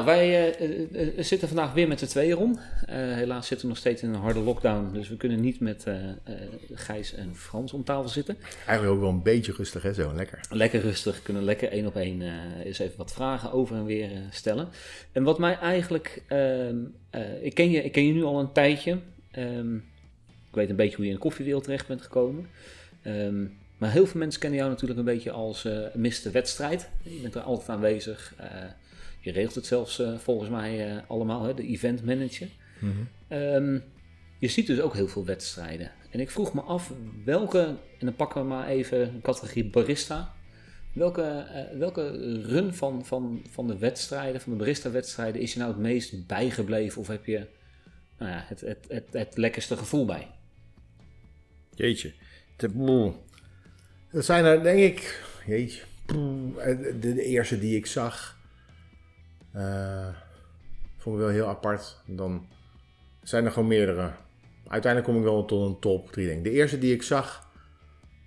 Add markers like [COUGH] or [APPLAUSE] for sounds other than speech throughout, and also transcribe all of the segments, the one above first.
Nou, wij eh, eh, eh, zitten vandaag weer met de tweeën Ron. Eh, helaas zitten we nog steeds in een harde lockdown, dus we kunnen niet met Gijs en Frans om tafel zitten. Eigenlijk ook wel een beetje rustig, hè? Zo lekker. Lekker rustig, kunnen lekker één op één eens even wat vragen over en weer stellen. En wat mij eigenlijk, ehm, eh, ik, ken je, ik ken je nu al een tijdje. Ehm, ik weet een beetje hoe je in de koffiewereld terecht bent gekomen. Ehm, maar heel veel mensen kennen jou natuurlijk een beetje als Mr. Wedstrijd. Je bent er altijd aanwezig. Je regelt het zelfs eh, volgens mij eh, allemaal, hè, de event manager. Ehm, je ziet dus ook heel veel wedstrijden. En ik vroeg me af welke, en dan pakken we maar even een categorie barista. Welke, eh, welke run van, van, van de wedstrijden, van de barista-wedstrijden, is je nou het meest bijgebleven? Of heb je nou ja, het, het, het, het lekkerste gevoel bij? Jeetje. Te, moe. Dat zijn er, denk ik, jeetje. de eerste die ik zag, eh, vond ik wel heel apart. Dan zijn er gewoon meerdere. Uiteindelijk kom ik wel tot een top 3, denk. De eerste die ik zag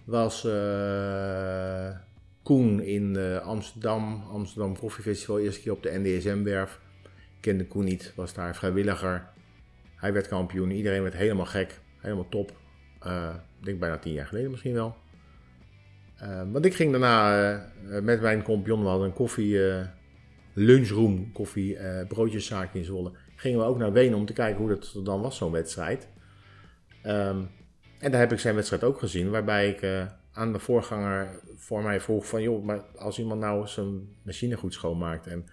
was eh, Koen in eh, Amsterdam. Amsterdam Coffee Festival, eerste keer op de NDSM-werf. Ik kende Koen niet, was daar vrijwilliger. Hij werd kampioen, iedereen werd helemaal gek, helemaal top. Ik denk bijna tien jaar geleden misschien wel. Want ik ging daarna met mijn compagnon, we hadden een koffie, lunchroom, koffie, eh broodjeszaak in Zwolle. Gingen we ook naar Wenen om te kijken hoe dat dan was, zo'n wedstrijd. Ehm, en daar heb ik zijn wedstrijd ook gezien, waarbij ik eh, aan de voorganger voor mij vroeg van... joh, maar als iemand nou zijn machine goed schoonmaakt en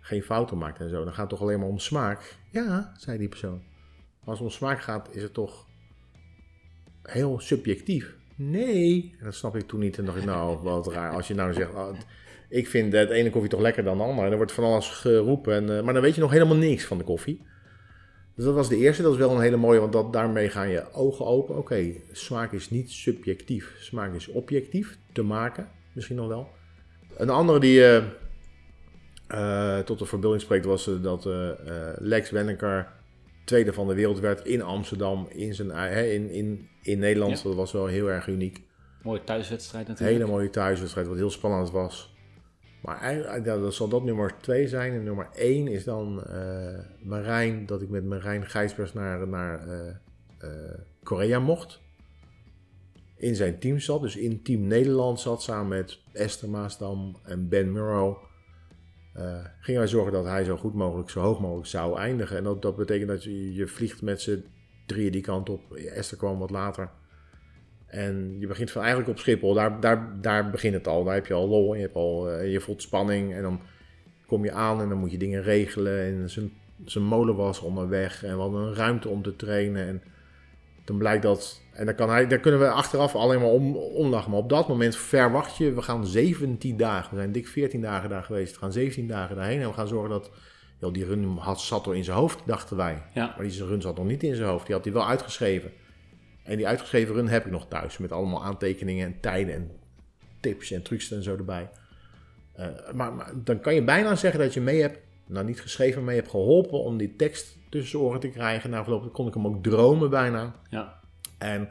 geen fouten maakt en zo... dan gaat het toch alleen maar om smaak? Ja, zei die persoon. Als het om smaak gaat, is het toch heel subjectief. Nee. En dat snap ik toen niet. En dacht ik, nou, wat raar. Als je nou zegt, oh, ik vind het ene koffie toch lekker dan de andere. En er wordt van alles geroepen. En, eh, maar dan weet je nog helemaal niks van de koffie. Dus dat was de eerste. Dat is wel een hele mooie, want dat, daarmee gaan je ogen open. Oké, smaak is niet subjectief. Smaak is objectief te maken. Misschien nog wel. Een andere die eh, tot de verbeelding spreekt was dat Lex Wenneker tweede van de wereld werd in Amsterdam, in, zijn, in, in, in Nederland. Ja. Dat was wel heel erg uniek. Mooie thuiswedstrijd natuurlijk. hele mooie thuiswedstrijd, wat heel spannend was. Maar eigenlijk, dat zal dat nummer 2 zijn. En nummer 1 is dan eh, Marijn, dat ik met Marijn Gijsbers naar, naar eh, eh, Korea mocht. In zijn team zat, dus in Team Nederland zat, samen met Esther Maasdam en Ben Murrow. Gingen wij zorgen dat hij zo goed mogelijk, zo hoog mogelijk zou eindigen. En dat, dat betekent dat je, je vliegt met z'n drieën die kant op. Esther kwam wat later. En je begint van eigenlijk op Schiphol, daar, daar, daar begint het al. Daar heb je al lol, je, hebt al, eh, je voelt spanning en dan kom je aan en dan moet je dingen regelen. En zijn, zijn molen was onderweg en we hadden een ruimte om te trainen. En dan blijkt dat, en dan kan hij, daar kunnen we achteraf alleen maar om, omlachen. Maar op dat moment verwacht je, we gaan 17 dagen, we zijn dik 14 dagen daar geweest, we gaan 17 dagen daarheen. En we gaan zorgen dat, joh, die run had, zat er in zijn hoofd, dachten wij. Ja. Maar die run zat nog niet in zijn hoofd, die had hij wel uitgeschreven. En die uitgeschreven run heb ik nog thuis. Met allemaal aantekeningen en tijden en tips en trucs en zo erbij. Eh, maar, maar dan kan je bijna zeggen dat je mee hebt, nou niet geschreven, mee hebt geholpen om die tekst tussen oren te krijgen. Na verloop kon ik hem ook dromen bijna. Ja. En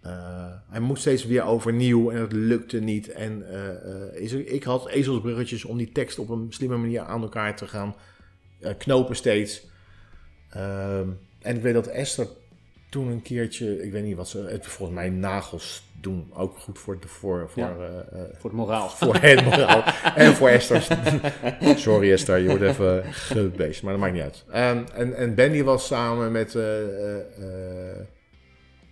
eh, hij moest steeds weer overnieuw en het lukte niet. En eh, is ik had ezelsbruggetjes om die tekst op een slimme manier aan elkaar te gaan knopen steeds. Ehm, en ik weet dat Esther toen een keertje, ik weet niet wat ze, het- volgens mij nagels doen ook goed voor, de, voor, voor, Ja. eh, eh, Voor het moraal. voor het [LAUGHS] moraal en voor Esther. [LAUGHS] Sorry Esther, je wordt even gebeest, maar dat maakt niet uit. Ehm, en, en Ben die was samen met, eh,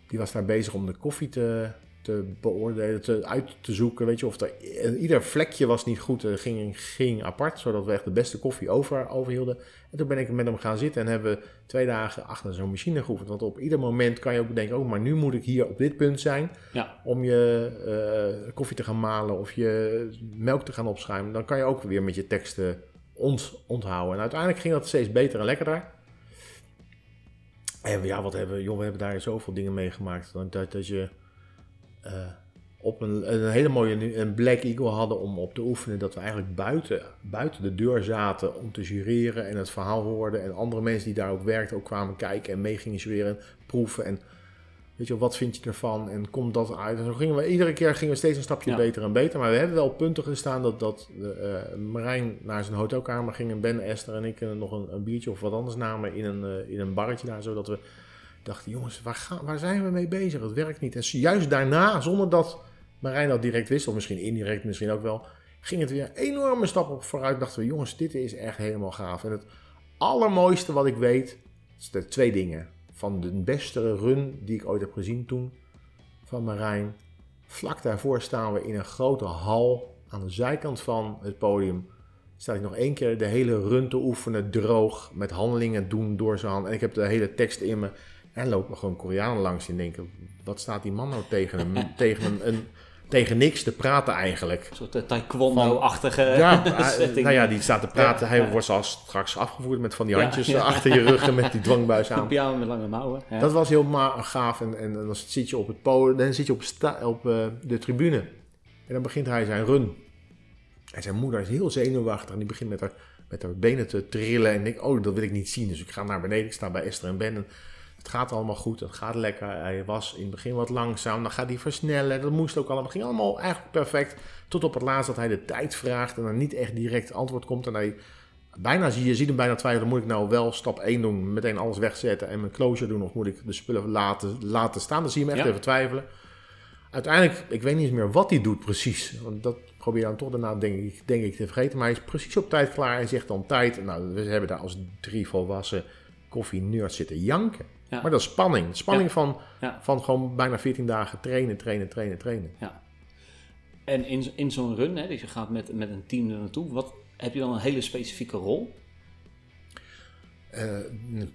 die was daar bezig om de koffie te, te beoordelen, te, uit te zoeken. Weet je, of er, en ieder vlekje was niet goed, ging, ging apart, zodat we echt de beste koffie over, overhielden. En toen ben ik met hem gaan zitten en hebben we twee dagen achter zo'n machine geoefend. Want op ieder moment kan je ook denken, oh, maar nu moet ik hier op dit punt zijn Ja. om je eh, koffie te gaan malen of je melk te gaan opschuimen, dan kan je ook weer met je teksten onthouden. En uiteindelijk ging dat steeds beter en lekkerder. En ja, wat hebben we, joh, we hebben daar zoveel dingen meegemaakt. Dat, dat, je eh, op een, een hele mooie een Black Eagle hadden om op te oefenen. Dat we eigenlijk buiten, buiten de deur zaten om te jureren en het verhaal hoorden. En andere mensen die daar ook werkten ook kwamen kijken en mee gingen jureren, proeven. En weet je, wat vind je ervan? En komt dat uit? En zo gingen we, iedere keer gingen we steeds een stapje Ja. beter en beter. Maar we hebben wel punten gestaan dat, dat eh, Marijn naar zijn hotelkamer ging. En Ben, Esther en ik eh, nog een, een biertje of wat anders namen in een, eh, in een barretje daar. Zodat we dachten, jongens, waar, gaan, waar zijn we mee bezig? Het werkt niet. En juist daarna, zonder dat Marijn dat direct wist, of misschien indirect misschien ook wel, ging het weer een enorme stap op vooruit. Dachten we, jongens, dit is echt helemaal gaaf. En het allermooiste wat ik weet, is de twee dingen. Van de beste run die ik ooit heb gezien toen, van Marijn. Vlak daarvoor staan we in een grote hal aan de zijkant van het podium. Sta ik nog één keer de hele run te oefenen, droog, met handelingen doen door zijn hand. En ik heb de hele tekst in me. En lopen gewoon Koreanen langs en denken, wat staat die man nou tegen hem, [LAUGHS] tegen, een, een, tegen niks te praten eigenlijk. Een soort eh, taekwondo-achtige Ja, [LAUGHS] setting. nou ja, die staat te praten. Ja, Hij ja. wordt zelfs straks afgevoerd met van die handjes ja. achter je rug en met die [LAUGHS] dwangbuis aan. pyjama met lange mouwen. Dat was heel gaaf. En, en dan zit je op het podium, dan zit je op, sta- op eh, de tribune. En dan begint hij zijn run. En zijn moeder is heel zenuwachtig en die begint met haar, met haar benen te trillen. En ik oh, dat wil ik niet zien. Dus ik ga naar beneden, ik sta bij Esther en Ben. En het gaat allemaal goed, het gaat lekker. Hij was in het begin wat langzaam, dan gaat hij versnellen. Dat moest ook allemaal, het ging allemaal eigenlijk perfect. Tot op het laatst dat hij de tijd vraagt en dan niet echt direct antwoord komt. En hij bijna zie je ziet hem bijna twijfelen, moet ik nou wel stap 1 doen, meteen alles wegzetten en mijn closure doen, of moet ik de spullen laten, laten staan? Dan zie je hem echt Ja. even twijfelen. Uiteindelijk, ik weet niet eens meer wat hij doet precies, want dat probeer je dan toch daarna denk ik, denk ik te vergeten. Maar hij is precies op tijd klaar, hij zegt dan tijd. Nou, we hebben daar als drie volwassen koffie-nerds zitten janken. Ja. Maar dat is spanning. Spanning Ja. van, Ja. van gewoon bijna 14 dagen trainen, trainen, trainen, trainen. En in, in zo'n run, hè, dus je gaat met, met een team er naartoe, wat, heb je dan een hele specifieke rol? Eh,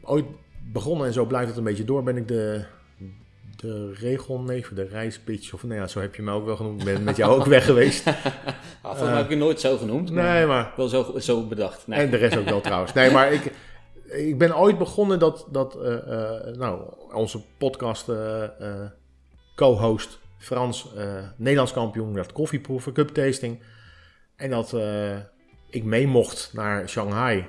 ooit begonnen en zo blijft het een beetje door. Ben ik de, de regelneef, de reispitch, of nou ja, zo heb je me ook wel genoemd. Ik ben met jou ook weg geweest. [LAUGHS] Ah, volgens mij heb ik je nooit zo genoemd, maar Nee, maar wel zo, zo bedacht. Nee. En de rest ook wel trouwens. Nee, maar ik, ik ben ooit begonnen dat, dat eh, eh, nou, onze podcast eh, co-host Frans, Nederlands kampioen, werd koffieproeven, cup tasting. En dat ik mee mocht naar Shanghai.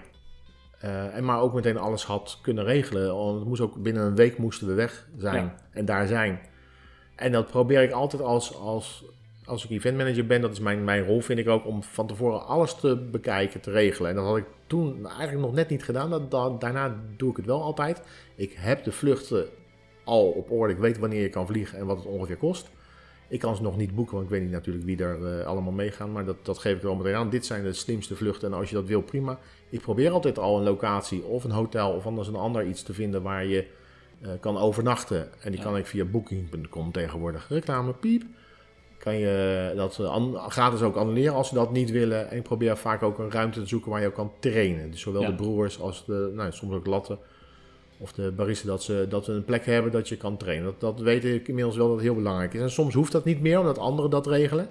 En maar ook meteen alles had kunnen regelen. Want het moest ook binnen een week moesten we weg zijn Ja. en daar zijn. En dat probeer ik altijd als, als, als ik eventmanager ben. Dat is mijn, mijn rol, vind ik ook, om van tevoren alles te bekijken, te regelen. En dat had ik toen eigenlijk nog net niet gedaan. Dat, dat- daarna doe ik het wel altijd. Ik heb de vluchten al op orde. Ik weet wanneer je kan vliegen en wat het ongeveer kost. Ik kan ze nog niet boeken, want ik weet niet natuurlijk wie er eh, allemaal meegaan. Maar dat, dat geef ik wel meteen aan. Dit zijn de slimste vluchten. En als je dat wil, prima. Ik probeer altijd al een locatie of een hotel of anders een ander iets te vinden waar je eh, kan overnachten. En die Ja. kan ik via booking.com tegenwoordig. Reclame, piep. Kan je dat gratis ook annuleren als ze dat niet willen. En ik probeer vaak ook een ruimte te zoeken waar je ook kan trainen. Dus zowel Ja. de broers als de, nou, soms ook latten. Of de baristen, dat ze, dat ze een plek hebben dat je kan trainen. Dat, dat weet ik inmiddels wel dat het heel belangrijk is. En soms hoeft dat niet meer, omdat anderen dat regelen.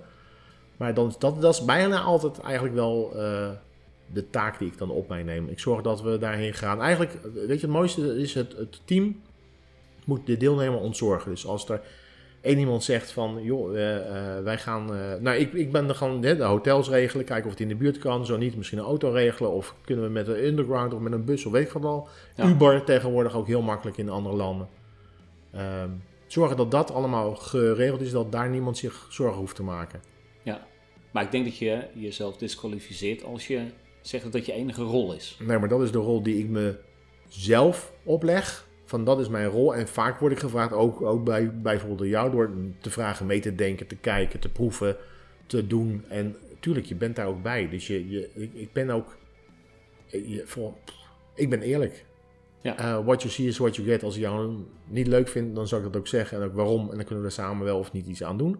Maar dan, dat, dat is bijna altijd eigenlijk wel eh, de taak die ik dan op mij neem. Ik zorg dat we daarheen gaan. Eigenlijk, weet je, het mooiste is het, het team moet de deelnemer ontzorgen. Dus als er één iemand zegt van, joh, eh, eh, wij gaan... eh, nou, ik, ik ben er gewoon hè, de hotels regelen, kijken of het in de buurt kan. Zo niet, misschien een auto regelen. Of kunnen we met een underground of met een bus of weet ik wat al. Ja. Uber tegenwoordig ook heel makkelijk in andere landen. Ehm, zorgen dat dat allemaal geregeld is, dat daar niemand zich zorgen hoeft te maken. Ja. Maar ik denk dat je jezelf disqualificeert als je zegt dat dat je enige rol is. Nee, maar dat is de rol die ik mezelf opleg. Van dat is mijn rol. En vaak word ik gevraagd, ook, ook bij, bij bijvoorbeeld door jou, door te vragen, mee te denken, te kijken, te proeven, te doen. En tuurlijk, je bent daar ook bij. Dus je, je, ik, ben ook, je, voor, ik ben eerlijk. Ja. Eh, what you see is what you get. Als ik jou niet leuk vind, dan zal ik dat ook zeggen. En ook waarom. En dan kunnen we er samen wel of niet iets aan doen.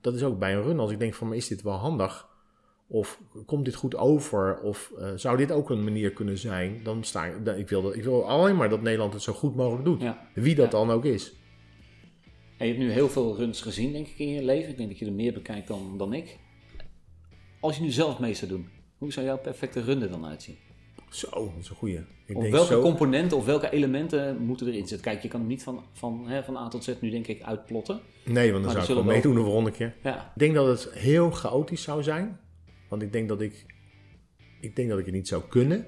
Dat is ook bij een run. Als ik denk van, is dit wel handig? Of komt dit goed over? Of eh, zou dit ook een manier kunnen zijn? Dan sta ik, ik, wil dat, ik wil alleen maar dat Nederland het zo goed mogelijk doet. Ja. Wie dat Ja. dan ook is. En je hebt nu heel veel runs gezien, denk ik, in je leven. Ik denk dat je er meer bekijkt dan, dan ik. Als je nu zelf mee zou doen, Hoe zou jouw perfecte run er dan uitzien? Zo, dat is een goeie. Ik Of denk welke zo- componenten of welke elementen moeten erin zitten? Kijk, je kan hem niet van, van, hè, van A tot Z nu denk ik uitplotten. Nee, want dan Maar zou ik wel meedoen de volgende keer. Ja, Ik denk dat het heel chaotisch zou zijn. Want ik denk dat ik... Ik denk dat ik het niet zou kunnen.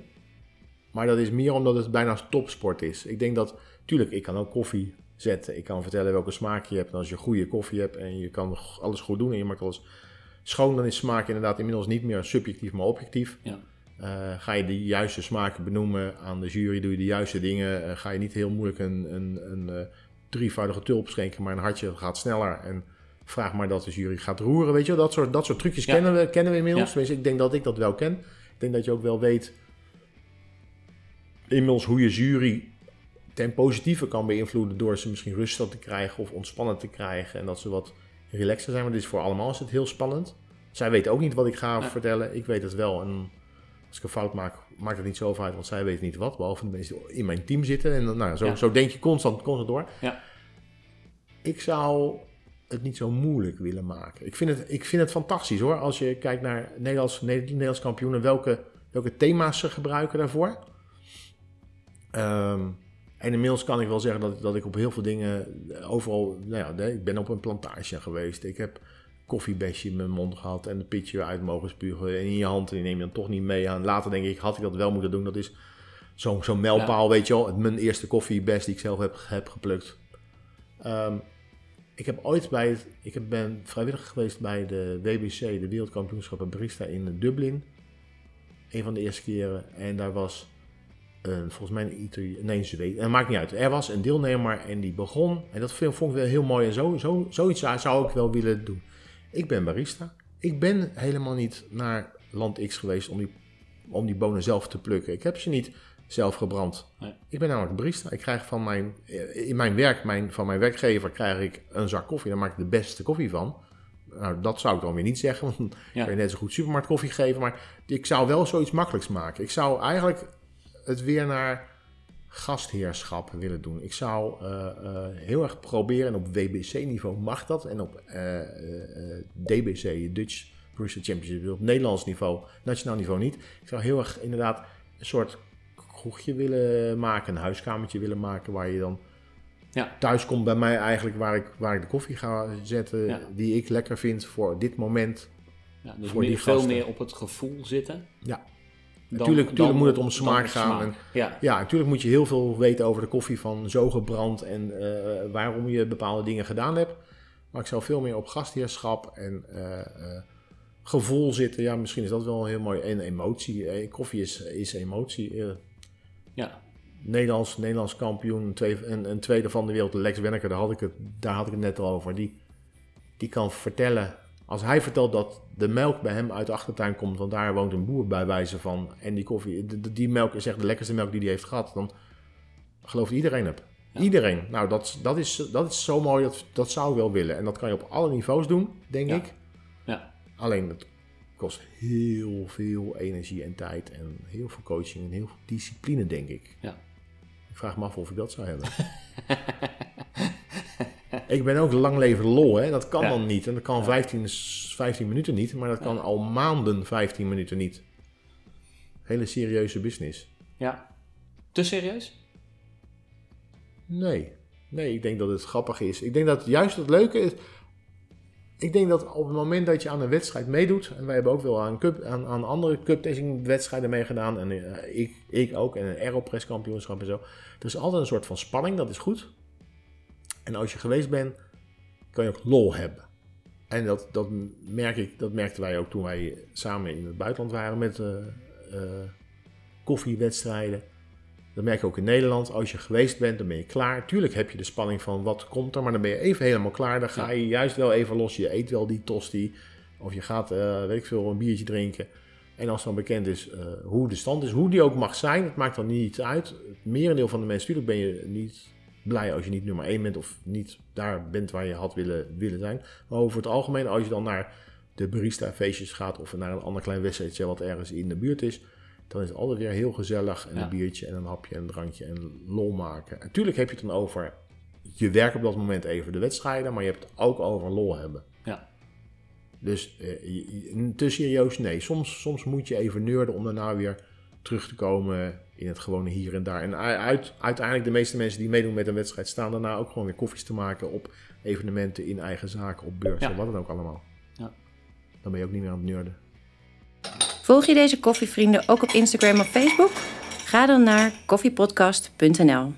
Maar dat is meer omdat het bijna topsport is. Ik denk dat... Tuurlijk, ik kan ook koffie zetten. Ik kan vertellen welke smaak je hebt. En als je goede koffie hebt en je kan alles goed doen... en je maakt alles schoon... dan is smaak inderdaad inmiddels niet meer subjectief, maar objectief. ja. Eh, ga je de juiste smaken benoemen aan de jury, doe je de juiste dingen. eh, ga je niet heel moeilijk een, een, een eh, drievoudige tulp schenken, maar een hartje gaat sneller. En vraag maar dat de jury gaat roeren. Weet je, dat soort, dat soort trucjes Ja. kennen, we, kennen we inmiddels. Ja. Ik denk dat ik dat wel ken. Ik denk dat je ook wel weet inmiddels hoe je jury ten positieve kan beïnvloeden door ze misschien rustig te krijgen of ontspannen te krijgen. En dat ze wat relaxer zijn. Maar dit is voor allemaal is het heel spannend. Zij weten ook niet wat ik ga Nee. vertellen. Ik weet het wel. En als ik een fout maak, maakt het niet zoveel uit, want zij weten niet wat. Behalve de mensen die in mijn team zitten. En dan, nou, zo, Ja. zo denk je constant, constant door. Ja. Ik zou het niet zo moeilijk willen maken. Ik vind het, ik vind het fantastisch hoor. Als je kijkt naar Nederlands, Nederlands kampioenen, welke, welke thema's ze gebruiken daarvoor. Ehm, en inmiddels kan ik wel zeggen dat, dat ik op heel veel dingen eh, overal, nou ja, ik ben op een plantage geweest. Ik heb koffiebesje in mijn mond gehad en een pitje uit mogen spugen in je hand. En die neem je dan toch niet mee aan. Later denk ik, had ik dat wel moeten doen. Dat is zo'n zo'n mijlpaal, weet je wel. Mijn eerste koffiebes die ik zelf heb, heb geplukt. Ehm, ik heb ooit bij het, ik ben vrijwilliger geweest bij de WBC, de Wereldkampioenschappen Barista in Dublin. Een van de eerste keren. En daar was een, volgens mij een nee, Zweed. Het maakt niet uit. Er was een deelnemer en die begon. En dat vond ik wel heel mooi. En zo, zo, zoiets zou ik wel willen doen. Ik ben barista. Ik ben helemaal niet naar land X geweest om die, om die bonen zelf te plukken. Ik heb ze niet zelf gebrand. Nee. Ik ben namelijk barista. Ik krijg van mijn, eh, in mijn werk, mijn, van mijn werkgever, krijg ik een zak koffie. Daar maak ik de beste koffie van. Nou, dat zou ik dan weer niet zeggen, want dan Ja. kan je net zo goed supermarktkoffie geven. Maar ik zou wel zoiets makkelijks maken. Ik zou eigenlijk het weer naar gastheerschap willen doen. Ik zou eh, eh, heel erg proberen, en op WBC-niveau mag dat, en op DBC, Dutch Barista Championship, op Nederlands niveau, nationaal niveau niet. Ik zou heel erg inderdaad een soort kroegje willen maken, een huiskamertje willen maken, waar je dan Ja. thuis komt bij mij eigenlijk, waar ik, waar ik de koffie ga zetten, Ja. die ik lekker vind voor dit moment. Ja, dus Voor meer- die veel meer op het gevoel zitten. Ja. dan- Tuurlijk- tuurlijk dan moet het om smaak gaan Ja, Ja, natuurlijk moet je heel veel weten over de koffie van zo gebrand en eh, waarom je bepaalde dingen gedaan hebt. Maar ik zou veel meer op gastheerschap en eh, eh, gevoel zitten. Ja, misschien is dat wel heel mooi. En emotie. Koffie is, is emotie. Ja, Nederlands, Nederlands kampioen, een tweede, een, een tweede van de wereld, Lex Wenneker, daar had ik het, daar had ik het net al over. Die, die kan vertellen, als hij vertelt dat de melk bij hem uit de achtertuin komt, want daar woont een boer bij wijze van, en die koffie, die melk is echt de lekkerste melk die hij heeft gehad, dan gelooft iedereen. Ja. Iedereen. Nou, dat, dat, is, dat is zo mooi, dat, dat zou ik wel willen. En dat kan je op alle niveaus doen, denk Ja. ik. ja. Alleen, het kost heel veel energie en tijd en heel veel coaching en heel veel discipline, denk ik. Ja. Ik vraag me af of ik dat zou hebben. [LAUGHS] ik ben ook lang leven lol, hè. Dat kan Ja. dan niet. En dat kan 15, 15 minuten niet, maar dat kan al maanden 15 minuten niet. Hele serieuze business. ja. Te serieus? Nee. Nee, ik denk dat het grappig is. Ik denk dat juist het leuke is. Ik denk dat op het moment dat je aan een wedstrijd meedoet. En wij hebben ook wel aan, cup, aan, aan andere cuptasting wedstrijden meegedaan. En eh, ik, ik ook. En een Aeropress kampioenschap en zo. Er is altijd een soort van spanning. Dat is goed. En als je geweest bent, kan je ook lol hebben. En dat, dat, merk ik, dat merkten wij ook toen wij samen in het buitenland waren met eh, eh, koffiewedstrijden. Dat merk je ook in Nederland. Als je geweest bent, dan ben je klaar. Tuurlijk heb je de spanning van wat komt er, maar dan ben je even helemaal klaar. Dan ga je juist wel even los. Je eet wel die tosti. Of je gaat, eh, weet ik veel, een biertje drinken. En als dan bekend is eh, hoe de stand is, hoe die ook mag zijn, het maakt dan niet uit. Het merendeel van de mensen, natuurlijk ben je niet blij als je niet nummer 1 bent of niet daar bent waar je had willen, willen zijn. Maar over het algemeen, als je dan naar de barista feestjes gaat of naar een ander klein wedstrijdje wat ergens in de buurt is, dan is het altijd weer heel gezellig. En Ja. een biertje en een hapje en een drankje en lol maken. En natuurlijk heb je het dan over je werk op dat moment even de wedstrijden, maar je hebt het ook over lol hebben. Ja. Dus eh, te serieus, nee. Soms, soms moet je even neurden om daarna weer terug te komen in het gewone hier en daar. En uit, uiteindelijk de meeste mensen die meedoen met een wedstrijd staan daarna ook gewoon weer koffies te maken op evenementen in eigen zaken, op beurzen, Ja. wat dan ook allemaal. Ja. Dan ben je ook niet meer aan het neurden. Volg je deze koffievrienden ook op Instagram of Facebook? Ga dan naar koffiepodcast.nl.